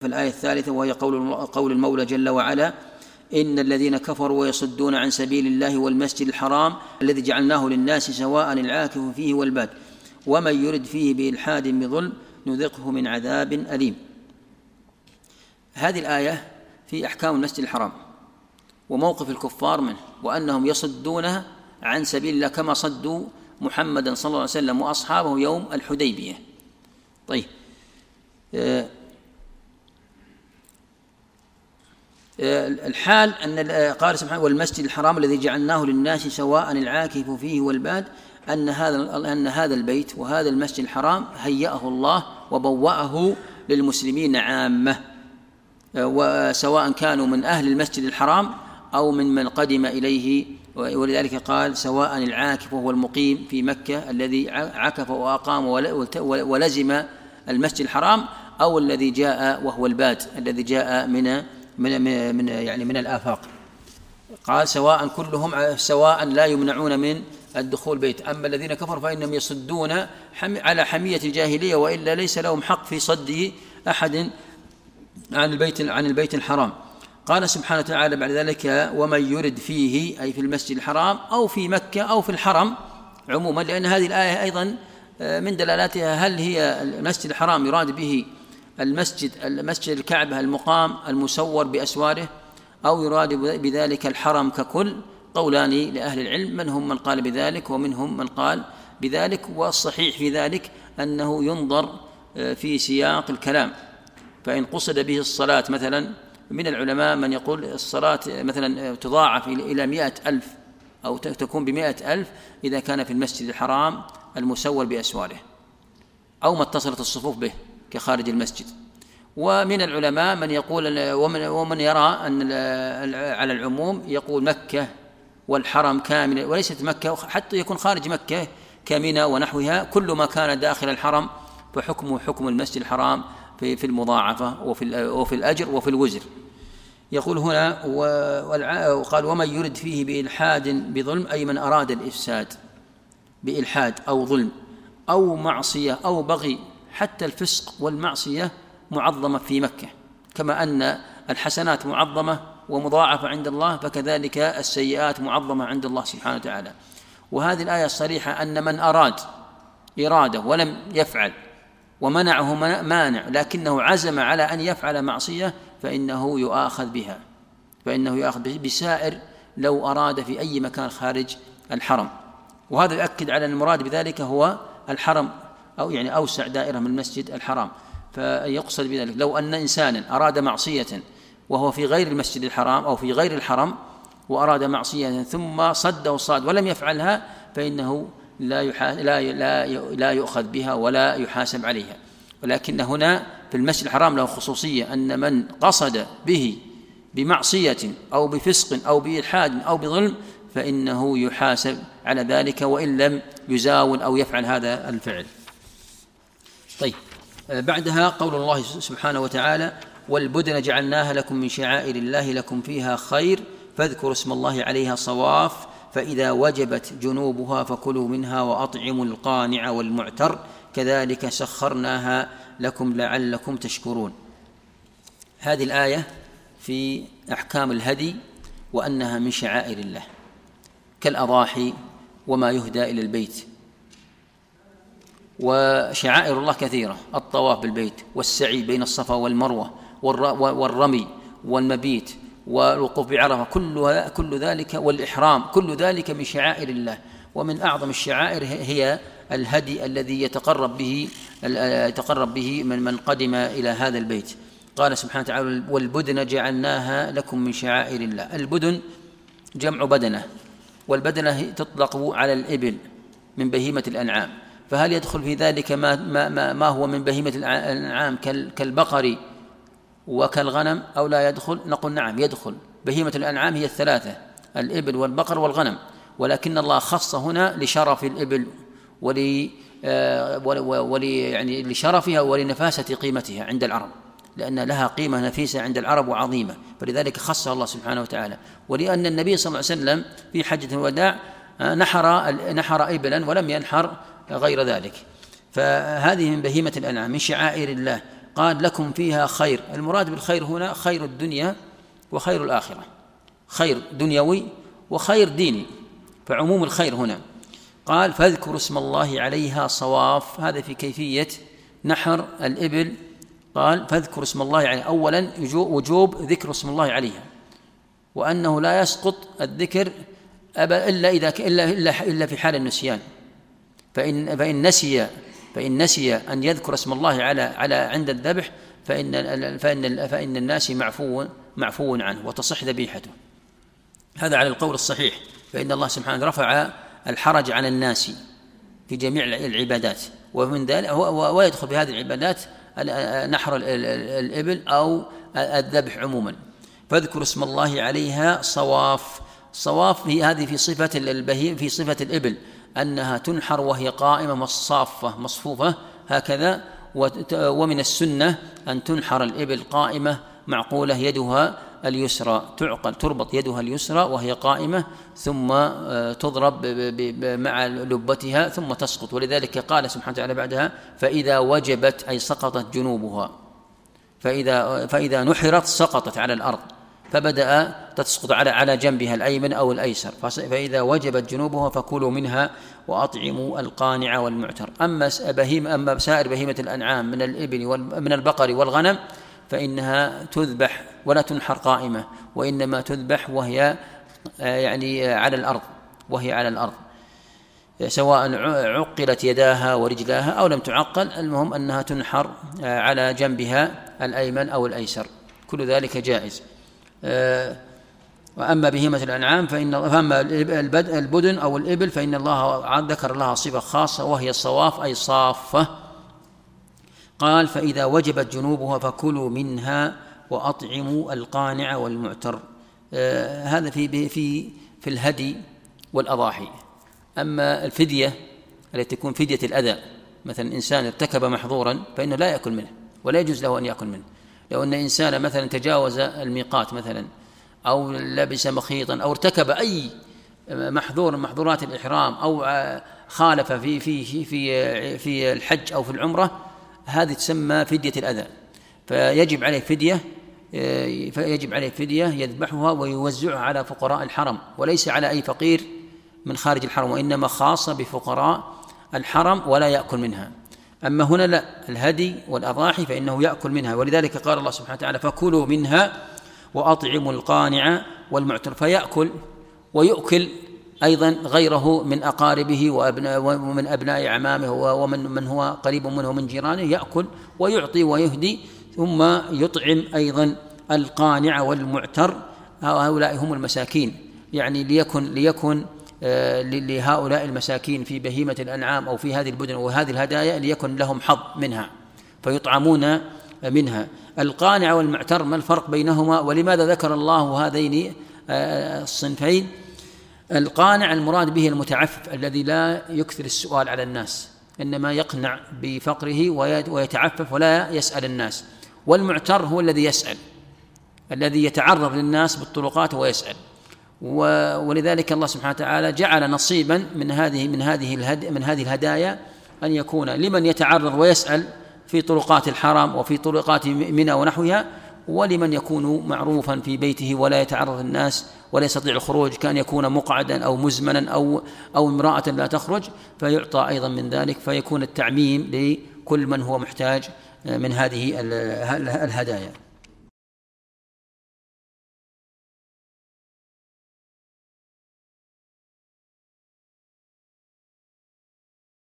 في الآية الثالثة وهي قول قول المولى جل وعلا إن الذين كفروا ويصدون عن سبيل الله والمسجد الحرام الذي جعلناه للناس سواء العاكف فيه والباد ومن يرد فيه بإلحاد بظلم نذقه من عذاب أليم. هذه الآية في أحكام المسجد الحرام وموقف الكفار منه وأنهم يصدونه عن سبيل الله كما صدوا محمدا صلى الله عليه وسلم وأصحابه يوم الحديبية. طيب آه، الحال أن قال سبحانه والمسجد الحرام الذي جعلناه للناس سواء العاكف فيه والباد أن هذا أن هذا البيت وهذا المسجد الحرام هيأه الله وبوأه للمسلمين عامة. وسواء كانوا من أهل المسجد الحرام أو من من قدم إليه ولذلك قال سواء العاكف وهو المقيم في مكة الذي عكف وأقام ولزم المسجد الحرام أو الذي جاء وهو الباد الذي جاء من من من يعني من الآفاق. قال سواء كلهم سواء لا يمنعون من الدخول بيت. أما الذين كفروا فإنهم يصدون على حمية الجاهلية وإلا ليس لهم حق في صد أحد عن البيت عن البيت الحرام. قال سبحانه وتعالى بعد ذلك ومن يرد فيه أي في المسجد الحرام أو في مكة أو في الحرم عموما لأن هذه الآية أيضا آه، من دلالاتها هل هي المسجد الحرام يراد به المسجد المسجد الكعبة المقام المسور بأسواره أو يراد بذلك الحرم ككل قولان لأهل العلم منهم من قال بذلك ومنهم من قال بذلك والصحيح في ذلك أنه ينظر آه، في سياق الكلام. فإن قصد به الصلاة مثلا من العلماء من يقول الصلاة مثلا تضاعف إلى مئة ألف أو تكون بمئة ألف إذا كان في المسجد الحرام المسور بأسواره أو ما اتصلت الصفوف به. كخارج المسجد. ومن العلماء من يقول ومن, ومن يرى أن على العموم يقول مكة والحرم كامل وليست مكة حتى يكون خارج مكة كمنى ونحوها كل ما كان داخل الحرم فحكمه حكم المسجد الحرام في في المضاعفة وفي وفي الأجر وفي الوزر. يقول هنا وقال ومن يرد فيه بإلحاد بظلم أي من أراد الإفساد بإلحاد أو ظلم أو معصية أو بغي حتى الفسق والمعصية معظمة في مكة كما أن الحسنات معظمة ومضاعفة عند الله فكذلك السيئات معظمة عند الله سبحانه وتعالى. وهذه الآية الصريحة أن من أراد إرادة ولم يفعل ومنعه مانع لكنه عزم على أن يفعل معصية فإنه يؤاخذ بها. فإنه يؤاخذ بسائر لو أراد في أي مكان خارج الحرم. وهذا يؤكد على المراد بذلك هو الحرم أو يعني أوسع دائرة من المسجد الحرام فيقصد بذلك. لو أن إنسانا أراد معصية وهو في غير المسجد الحرام أو في غير الحرم وأراد معصية ثم صده الصاد ولم يفعلها فإنه لا لا لا لا يؤخذ بها ولا يحاسب عليها. ولكن هنا في المسجد الحرام له خصوصية أن من قصد به بمعصية أو بفسق أو بإلحاد أو بظلم فإنه يحاسب على ذلك وإن لم يزاول أو يفعل هذا الفعل. طيب بعدها قول الله سبحانه وتعالى والبدن جعلناها لكم من شعائر الله لكم فيها خير فاذكروا اسم الله عليها صواف فإذا وجبت جنوبها فكلوا منها وأطعموا القانع والمعتر كذلك سخرناها لكم لعلكم تشكرون. هذه الآية في أحكام الهدي وأنها من شعائر الله كالأضاحي وما يهدى إلى البيت. وشعائر الله كثيرة. الطواف بالبيت والسعي بين الصفا والمروة والرمي والمبيت والوقوف بعرفة كل كل ذلك والإحرام كل ذلك من شعائر الله. ومن أعظم الشعائر هي الهدي الذي يتقرب به يتقرب به من من قدم إلى هذا البيت. قال سبحانه وتعالى والبدن جعلناها لكم من شعائر الله. البدن جمع بدنة والبدنة تطلق على الإبل من بهيمة الأنعام. فهل يدخل في ذلك ما, ما, ما هو من بهيمة الأنعام كالبقر وكالغنم أو لا يدخل؟ نقول نعم يدخل. بهيمة الأنعام هي الثلاثة الإبل والبقر والغنم. ولكن الله خص هنا لشرف الإبل ولي آه، ولي يعني لشرفها ولنفاسة قيمتها عند العرب. لأن لها قيمة نفيسة عند العرب وعظيمة. فلذلك خصها الله سبحانه وتعالى. ولأن النبي صلى الله عليه وسلم في حجة الوداع آه، نحر نحر إبلا ولم ينحر غير ذلك. فهذه من بهيمة الأنعام من شعائر الله. قال لكم فيها خير. المراد بالخير هنا خير الدنيا وخير الآخرة. خير دنيوي وخير ديني. فعموم الخير هنا. قال فاذكروا اسم الله عليها صواف. هذا في كيفية نحر الإبل. قال فاذكروا اسم الله عليها. أولا وجوب ذكر اسم الله عليها. وأنه لا يسقط الذكر إلا إذا إلا إلا إلا في حال النسيان. فإن فإن نسي فإن نسي أن يذكر اسم الله على على عند الذبح فإن فإن فإن الناس معفو معفو عنه وتصح ذبيحته. هذا على القول الصحيح. فإن الله سبحانه رفع الحرج عن الناس في جميع العبادات. ومن ذلك ويدخل في هذه العبادات نحر الإبل أو الذبح عموما. فاذكر اسم الله عليها صواف. صواف هي هذه في صفة البهيم في صفة الإبل. أنها تنحر وهي قائمة مصافة مصفوفة هكذا. ومن السنة أن تنحر الإبل قائمة معقولة يدها اليسرى تعقل تربط يدها اليسرى وهي قائمة ثم آه، تضرب مع لبتها ثم تسقط. ولذلك قال سبحانه وتعالى بعدها فإذا وجبت أي سقطت جنوبها. فإذا فإذا نحرت سقطت على الأرض. فبدأ تسقط على على جنبها الأيمن أو الأيسر. فإذا وجبت جنوبها فكلوا منها وأطعموا القانع والمعتر. أما بهيم أما سائر بهيمة الأنعام من الإبل من البقر والغنم فإنها تذبح ولا تنحر قائمة وإنما تذبح وهي آه، يعني على الأرض وهي على الأرض. سواء عقلت يداها ورجلاها أو لم تعقل المهم أنها تنحر آه، على جنبها الأيمن أو الأيسر. كل ذلك جائز. آه، وأما بهيمة الأنعام فإن فأما البدن أو الإبل فإن الله ذكر لها صفة خاصة وهي الصواف أي صافة. قال فإذا وجبت جنوبها فكلوا منها وأطعموا القانع والمعتر. آه هذا في في في الهدي والأضاحي. أما الفدية التي تكون فدية الأذى مثلا إنسان ارتكب محظورا فإنه لا يأكل منه ولا يجوز له أن يأكل منه. لو أن إنسان مثلا تجاوز الميقات مثلا أو لبس مخيطا أو ارتكب أي محظور من محظورات الإحرام أو خالف في في في في الحج أو في العمرة هذه تسمى فدية الأذى. فيجب عليه فدية فيجب عليه فدية يذبحها ويوزعها على فقراء الحرم وليس على أي فقير من خارج الحرم وإنما خاصة بفقراء الحرم ولا يأكل منها. أما هنا لا الهدي والأضاحي فإنه يأكل منها ولذلك قال الله سبحانه وتعالى فكلوا منها وأطعموا القانع والمعتر فيأكل ويؤكل أيضا غيره من أقاربه وأبناء ومن أبناء أعمامه ومن من هو قريب منه من جيرانه يأكل ويعطي ويهدي ثم يطعم أيضا القانع والمعتر هؤلاء هم المساكين يعني ليكن ليكن لهؤلاء المساكين في بهيمة الأنعام أو في هذه البدن وهذه الهدايا ليكن لهم حظ منها فيطعمون منها. القانع والمعتر ما الفرق بينهما؟ ولماذا ذكر الله هذين آه، الصنفين؟ القانع المراد به المتعفف الذي لا يكثر السؤال على الناس إنما يقنع بفقره ويتعفف ولا يسأل الناس. والمعتر هو الذي يسأل الذي يتعرض للناس بالطرقات ويسأل. ولذلك الله سبحانه وتعالى جعل نصيبا من هذه من هذه من هذه الهدايا أن يكون لمن يتعرض ويسأل في طرقات الحرم وفي طرقات منى ونحوها ولمن يكون معروفا في بيته ولا يتعرض الناس ولا يستطيع الخروج كان يكون مقعدا أو مزمنا أو أو امرأة لا تخرج فيعطى أيضا من ذلك فيكون التعميم لكل من هو محتاج من هذه الهدايا.